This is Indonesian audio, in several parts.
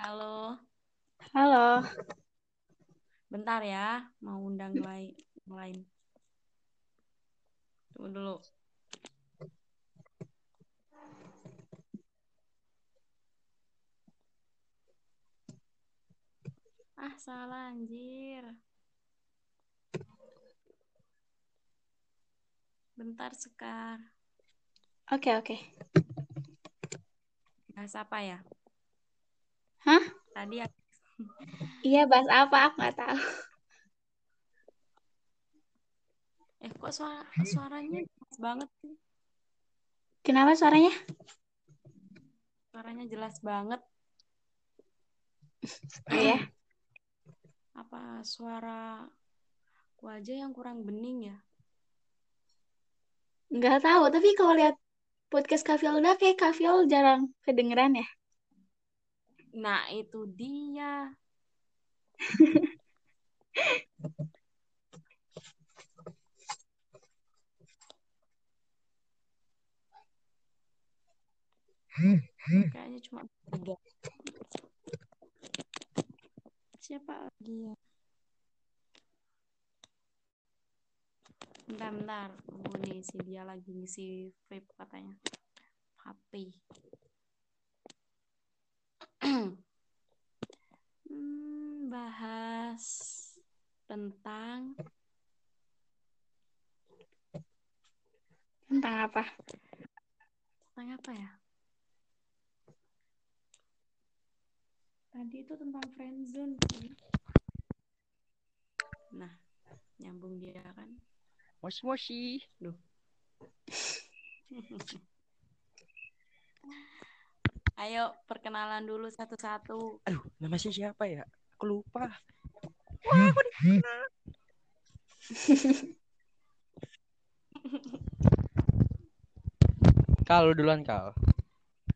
Halo, Halo. bentar ya, mau undang lain. lain. Tunggu dulu. Ah, salah anjir. Bentar, Sekar. Oke, oke. Bahas apa ya? Hah? Tadi ya- Iya, bahas apa? Aku nggak tahu. eh kok suara suaranya jelas banget sih? Kenapa suaranya? Suaranya jelas banget. Oh ya. Apa suara aku aja yang kurang bening ya? Nggak tahu, tapi kalau lihat podcast Kafiolda kayak Kafiol jarang kedengeran ya. Nah, itu dia. Kayaknya cuma tiga. Siapa lagi ya? Bentar, bentar. Tunggu nih, si dia lagi ngisi vape katanya. HP. Hmm, bahas tentang Tentang apa? tentang apa ya? Tadi itu tentang friendzone sih. Nah, nyambung dia kan. Moshi moshi. Duh. Ayo perkenalan dulu satu-satu. Aduh, nama sih siapa ya? Aku lupa. Kal, lu duluan Kal.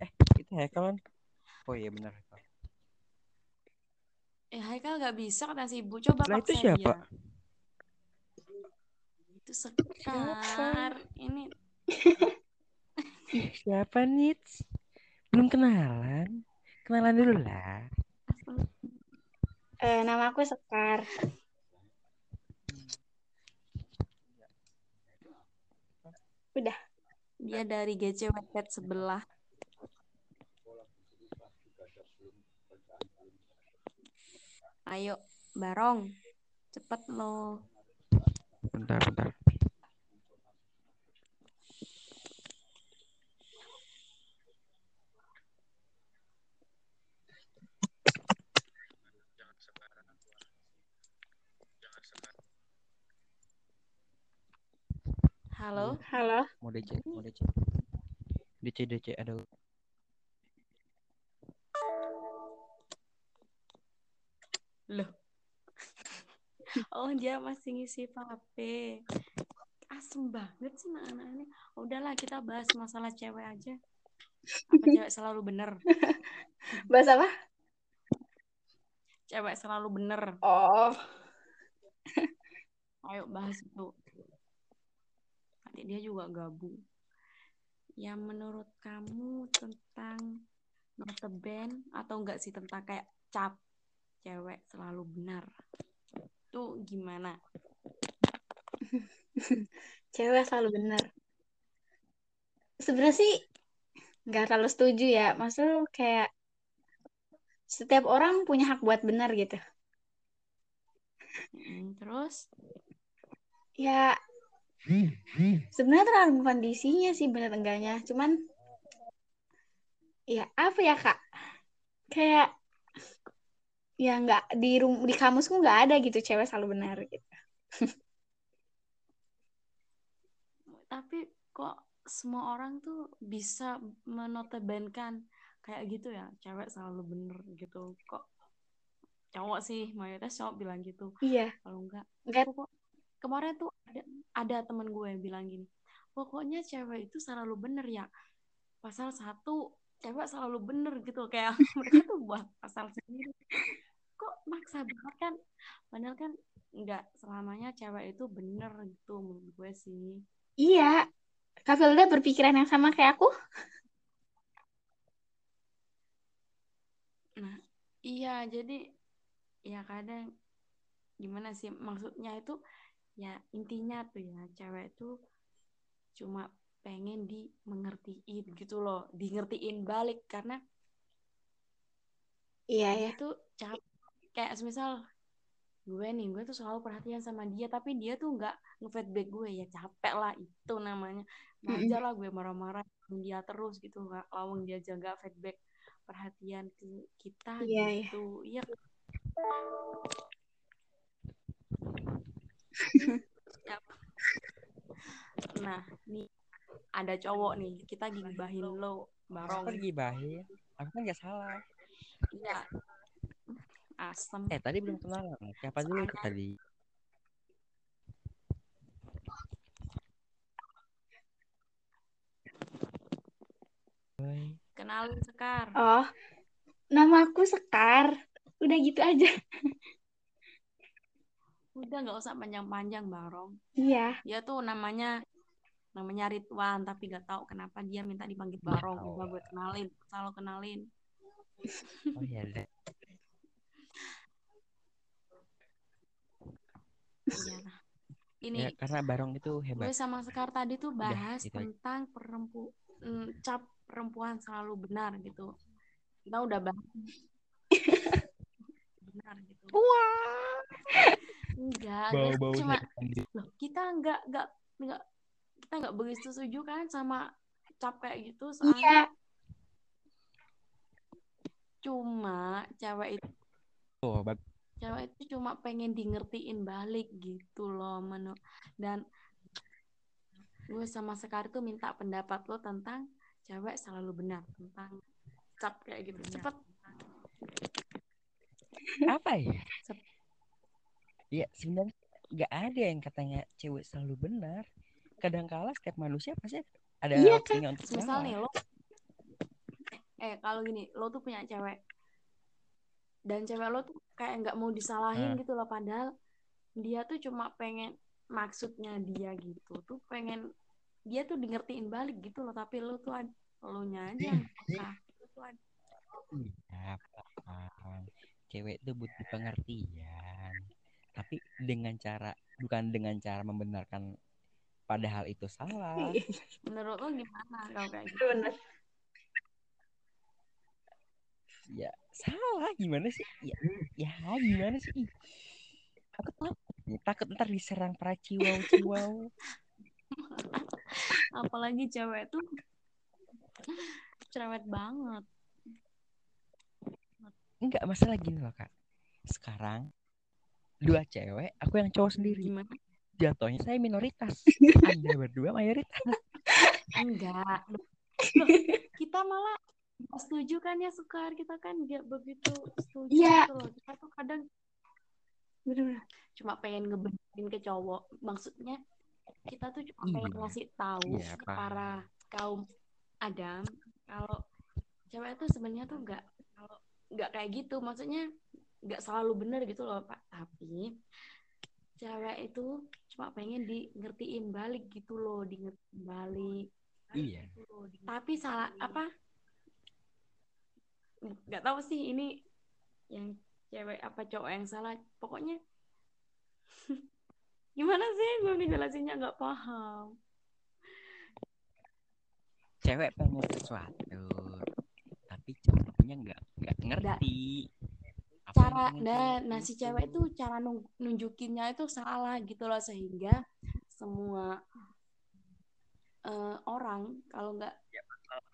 Eh, itu Haikal kan? Oh iya benar Haikal. Eh, Haikal nggak bisa kata si Ibu. Coba Lah, itu siapa? dia. Itu Sekar. Ini siapa nih? Belum kenalan. Kenalan dulu lah. Eh, nama aku Sekar. Udah. dia dari GC Wattpad sebelah. Ayo, Barong. Cepet lo. Bentar, bentar. Halo. Halo. Mau DC, mau DC. DC, DC, ada. Loh. Oh, dia masih ngisi HP. Asem banget sih anak ini. Udahlah, kita bahas masalah cewek aja. Apa cewek selalu bener? Bahas apa? Cewek selalu bener. Oh. Ayo bahas itu. Nanti dia juga gabung. Yang menurut kamu tentang notabene atau enggak sih tentang kayak cap cewek selalu benar. Itu gimana? Cewek selalu benar. Sebenarnya sih nggak terlalu setuju ya. Maksudnya kayak setiap orang punya hak buat benar gitu. Terus Ya, sebenarnya tergantung kondisinya sih benar enggaknya. Cuman, ya apa ya kak? Kayak ya nggak di rum di kamusku nggak ada gitu cewek selalu benar gitu. tapi kok semua orang tuh bisa menotabenkan kayak gitu ya cewek selalu bener gitu kok cowok sih mayoritas cowok bilang gitu Iya, kalau enggak nggak pokok kemarin tuh ada ada temen gue yang bilang gini pokoknya cewek itu selalu bener ya pasal satu cewek selalu bener gitu kayak mereka tuh buat pasal sendiri. Kok maksa banget kan? Padahal kan nggak selamanya cewek itu bener gitu menurut gue sih. Iya. Kak Filda berpikiran yang sama kayak aku? nah iya jadi ya kadang gimana sih? Maksudnya itu ya intinya tuh ya cewek itu cuma pengen di mengertiin gitu loh di ngertiin balik karena Iya ya. tuh capek kayak misal gue nih gue tuh selalu perhatian sama dia tapi dia tuh nggak nge-feedback gue ya capek lah itu namanya wajar lah gue marah-marah dia terus gitu nggak lawang dia jaga feedback perhatian ke kita ya. gitu iya Ya. Nah nih ada cowok nih kita gibahin lo barong Aku gibahin. Aku kan gak salah. iya asem Eh tadi belum kenalan. Siapa dulu itu tadi? Kenalin sekar Oh, nama aku Sekar. Udah gitu aja. Udah nggak usah panjang-panjang barong Iya. dia tuh namanya namanya Ridwan tapi gak tahu kenapa dia minta dipanggil Barong coba gue kenalin selalu kenalin Oh iya deh. iya ini Ya, karena Barong itu hebat. gue sama Sekar tadi tuh Udah, bahas itu aja. tentang perempu mm, cap perempuan selalu benar gitu kita udah bahas benar gitu Wah. Enggak gue Bau-bau cuma loh kita enggak enggak enggak kita enggak begitu setuju kan sama cap kayak gitu soalnya. Iya. cuma cewek itu Oh, bag- cewek itu cuma pengen di ngertiin balik gitu loh menu. Dan gue sama Sekar tuh minta pendapat lo tentang cewek selalu benar tentang cap kayak gitu cepet. Apa ya? Sep- Ya sebenarnya nggak ada yang katanya cewek selalu benar. Kadangkala setiap manusia pasti ada Iya, kan? untuk misal nih lo eh kalau gini lo tuh punya cewek dan cewek lo tuh kayak nggak mau disalahin Hmm. gitu loh padahal dia tuh cuma pengen maksudnya dia gitu tuh pengen dia tuh di ngertiin balik gitu loh tapi lo tuh lo nya aja. Lo tuh ad- Iya, paham. Cewek itu butuh pengertian. Tapi dengan cara bukan dengan cara membenarkan padahal itu salah. menurut lo gimana kalau kayak gitu Bener. Ya, salah gimana sih? Ya, ya gimana sih? Ih, Aku takut. Takut ntar diserang para ciwau-ciwau. apalagi cewek tuh cerewet banget Enggak, masalah gini loh, Kak. Sekarang dua cewek, aku yang cowok sendiri. gimana Jatuhnya saya minoritas. Anda berdua mayoritas. enggak Loh, kita malah setuju kan ya Sukar kita kan nggak begitu setuju Iya. gitu loh kita tuh kadang Bener-bener. cuma pengen ngebenerin ke cowok maksudnya kita tuh cuma pengen Iya. ngasih tahu Iya, ke para kaum Adam kalau cewek tuh sebenarnya tuh nggak kalau nggak kayak gitu maksudnya nggak selalu benar gitu loh pak. Tapi cewek itu cuma pengen di ngertiin balik gitu loh di ngertiin balik. Iya. tapi salah apa? Nggak tahu sih ini yang cewek apa cowok yang salah. Pokoknya gimana sih? Gue ngejelasinnya nggak paham. Cewek pengen sesuatu, tapi cowoknya nggak nggak ngerti. Cara pengen dan cowok nah si itu. cewek tuh cara nunjukinnya itu salah gitu loh sehingga semua eh, orang kalau nggak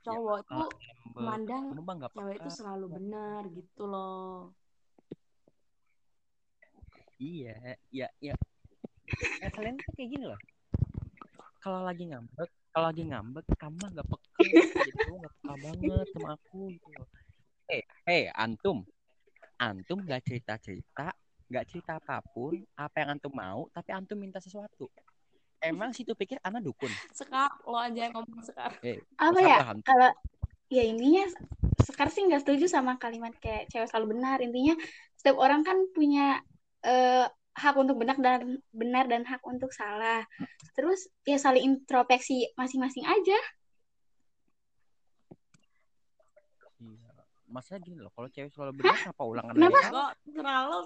cowok Kalau ngambek, memandang cewek itu selalu benar gitu loh Iya, ya, ya. Ya, kalian tuh kayak gini loh. Kalau lagi ngambek, kalau lagi ngambek, kamu nggak peka. Jadi kamu nggak peka banget sama aku gitu loh. Eh, eh, antum, antum nggak cerita cerita, nggak cerita apa pun, apa yang antum mau, tapi antum minta sesuatu. Emang situ pikir anak dukun. sekar lo aja yang ngomong sekar Eh, Apa ya? Kalau ya intinya Sekar sih nggak setuju sama kalimat kayak cewek selalu benar. Intinya setiap orang kan punya eh, hak untuk benar dan benar dan hak untuk salah. Terus ya saling introspeksi masing-masing aja. Masalah gini loh kalau cewek selalu benar kenapa ulangan Kenapa? ada yang salah? Kok terlalu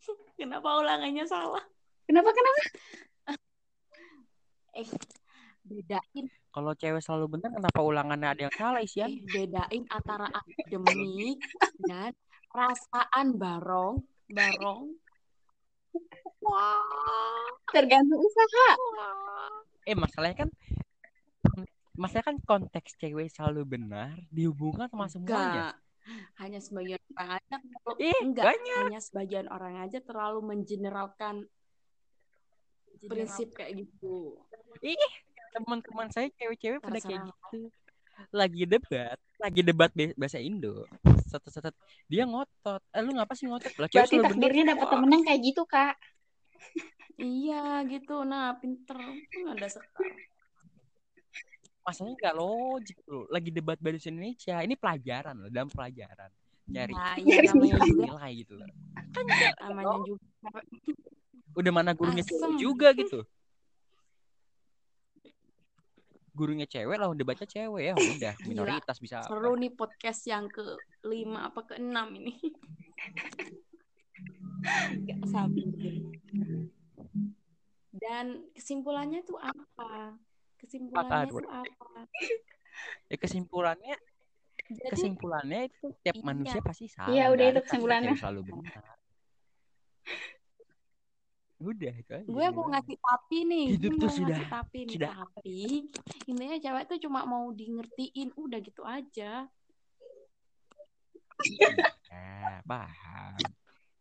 kenapa ulangannya salah? Kenapa kenapa? Eh, bedain kalau cewek selalu benar kenapa ulangannya ada yang salah isian eh, bedain antara akademik dan perasaan barong barong wah Tergantung usaha. wah eh masalahnya kan masalahnya kan konteks cewek selalu benar dihubungkan sama semuanya enggak hanya sebagian orang aja terlalu, Ih, enggak banyak. hanya sebagian orang aja terlalu mengeneralkan prinsip kayak gitu. Ih teman-teman saya cewek-cewek pada kayak gitu. Lagi debat lagi debat bahasa Indo. Setet-setet dia ngotot. Eh lu ngapa sih ngotot? Lah cewek Berarti takdirnya dapat Wah, temen yang kayak gitu, Kak. iya gitu. Nah pinter tuh ada sekar masalahnya nggak logik loh lagi debat bahasa Indonesia. Ini pelajaran loh dalam pelajaran. Nyari nah iya namanya nilai gitu loh. Namanya juga. Udah mana gurunya cewek juga gitu. Gurunya cewek lah udah baca cewek ya udah. Gila. minoritas bisa apa. seru nih podcast yang ke lima apa ke enam ini. Gak sabar. Dan kesimpulannya tuh apa kesimpulannya tuh apa? Ya kesimpulannya jadi kesimpulannya itu tiap Iya. manusia pasti salah Iya, udah itu kesimpulannya. selalu benar. Udah itu aja gue mau ngasih tapi nih Hidup gue tuh sudah- tapi nih sudah- tapi intinya cewek tuh cuma mau di ngertiin udah gitu aja. Ya, paham.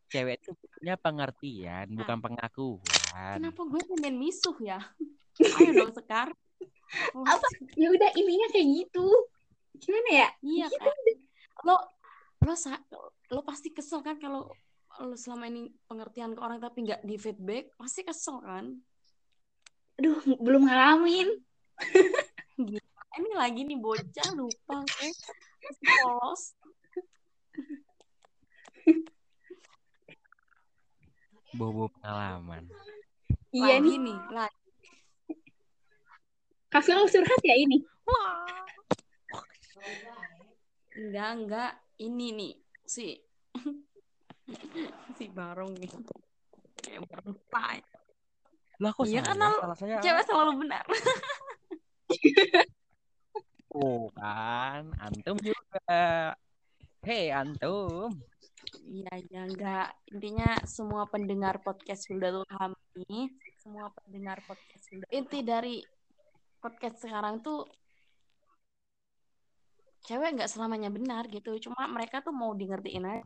Cewek itu punya pengertian bukan pengakuan. Kenapa gue pengen misuh ya? Ayo dong sekar Apa? Ya udah intinya kayak gitu. Gimana ya? Iya kan. Lo lo sa- lo pasti kesel kan kalau lo selama ini pengertian ke orang tapi nggak di feedback pasti kesel kan. Aduh, belum ngalamin. Ini lagi nih bocah lupa gue masih polos. bobo pengalaman Iya lagi nih. nih lagi. Kasih lo curhat ya ini. Enggak enggak ini nih si si Barong nih. Kayak tai. lah kok Iya kan, lo- salah saya Cewek selalu benar. oh kan antum juga hei antum Iya, ya enggak. Intinya semua pendengar podcast Hulda kami, semua pendengar podcast Hulda. Inti dari podcast sekarang tuh cewek nggak selamanya benar gitu. Cuma mereka tuh mau di ngertiin aja.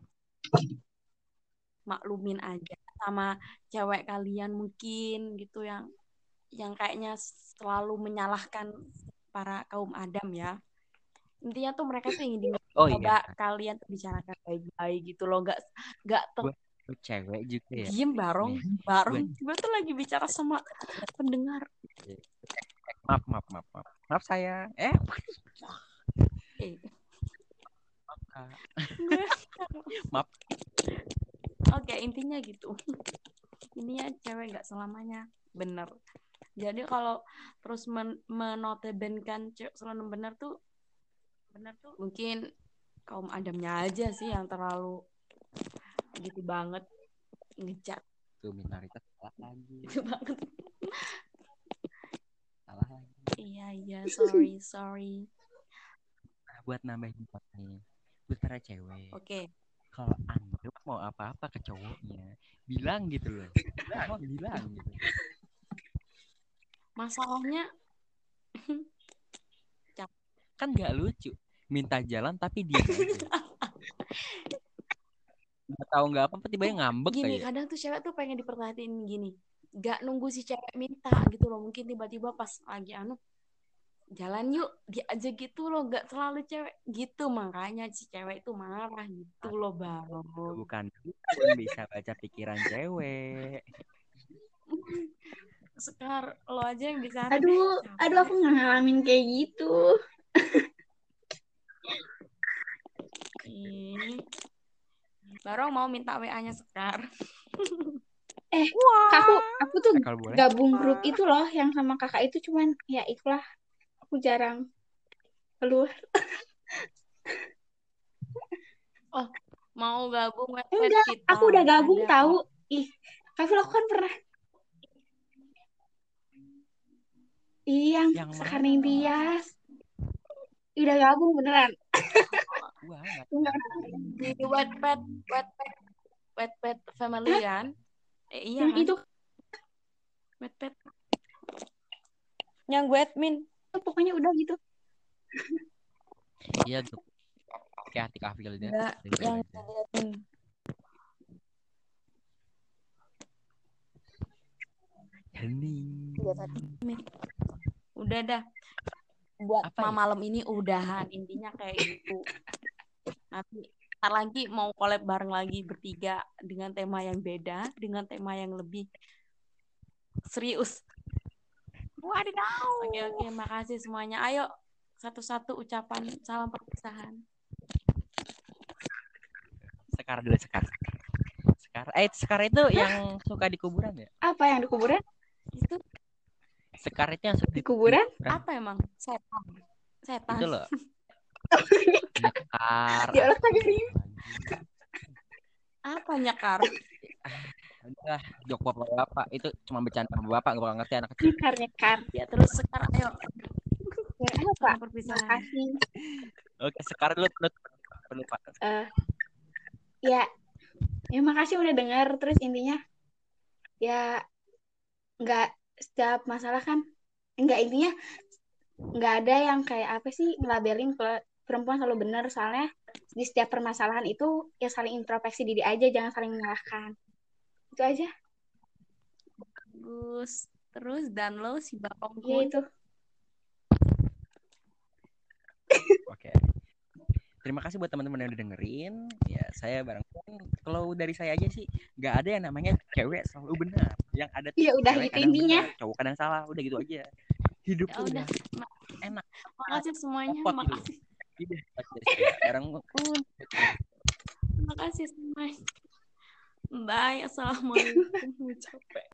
Maklumin aja sama cewek kalian mungkin gitu yang yang kayaknya selalu menyalahkan para kaum Adam ya. Intinya tuh mereka tuh ingin di oh coba iya kalian tuh bicarakan baik-baik gitu loh. Nggak nggak ter cewek juga ya. Diem barong. Nih, barong gue tuh lagi bicara sama pendengar maaf maaf maaf maaf. Maaf saya eh maaf. Oke intinya gitu. Intinya cewek nggak selamanya. Bener. Jadi kalau terus men menotebenkan cewek selalu benar tuh benar tuh mungkin kaum adamnya aja sih yang terlalu gitu banget ngejat tuh minoritas salah lagi. Gitu banget iya iya. Sorry sorry. Nah, buat nambahin nih buat para cewek. Oke. Kalau anda mau apa-apa ke cowoknya bilang gitu loh. Bilang bilang gitu. Masalahnya kan nggak lucu. Minta jalan tapi dia nggak tahu nggak apa tiba-tiba ngambek gini kayak. kadang tuh cewek tuh pengen diperhatiin gini. Nggak nunggu si cewek minta gitu loh. Mungkin tiba-tiba pas lagi anu jalan yuk dia aja gitu loh nggak selalu cewek gitu makanya si cewek itu marah gitu loh bang bukan dukun bisa baca pikiran cewek sekar lo aja yang bisa Aduh, aduh aku nggak ngalamin kayak gitu. Ih. Barong mau minta WA-nya Sekar. Eh, Aku aku tuh gabung grup itu loh yang sama kakak itu cuman ya itulah aku jarang keluar. mau gabung website Enggak, kita. aku udah gabung Ada tahu. Ih, Kavil aku kan pernah. Iya, yang Yang Sekar mana? Tias. Udah gabung beneran. Wah. Di Wattpad, Wattpad, Wattpad Family kan? Eh, iya Yang kan? itu Wattpad. Yang gue admin. Pokoknya udah gitu. Iya tuh. Kayak hati kafil dia. Gitu yang. Hening. Iya, tadi. Udah dah. Buat Apa ya? malam ini udahan intinya kayak gitu nanti ntar lagi mau collab bareng lagi bertiga dengan tema yang beda dengan tema yang lebih serius Wadidaw. oke oke makasih semuanya ayo satu-satu ucapan salam perpisahan Sekar dulu Sekar. Sekar. Eh Sekar itu yang suka di kuburan ya? Apa yang di kuburan? itu Sekar itu yang suka Di kuburan? apa emang setan setan Itu loh. Nyekar. Ya Allah apa nyekar Udah, jok bapak-bapak itu cuma bercanda sama bapak gak bakal ngerti anak kecil. Nyekar, nyekar. ya terus sekarang ayo Ya, apa? perpisahan Makasih. Oke, Sekar dulu penutup. Penutup. Eh, ya, ya makasih udah dengar. Terus intinya, ya nggak setiap masalah kan, nggak intinya nggak ada yang kayak apa sih ngelabelin kalau perempuan selalu benar soalnya di setiap permasalahan itu ya saling introspeksi diri aja jangan saling menyalahkan itu aja bagus terus dan lo si bakong ya itu Oke. Terima kasih buat teman-teman yang udah dengerin. Ya, saya bareng kalau dari saya aja sih nggak ada yang namanya cewek selalu benar. Yang ada tuh ya udah cewek gitu kadang intinya benar, cowok kadang salah, udah gitu aja. Hidup ya udah enak. makasih semuanya Repot gitu. makasih sekarang makasih semuanya bye assalamualaikum. Capek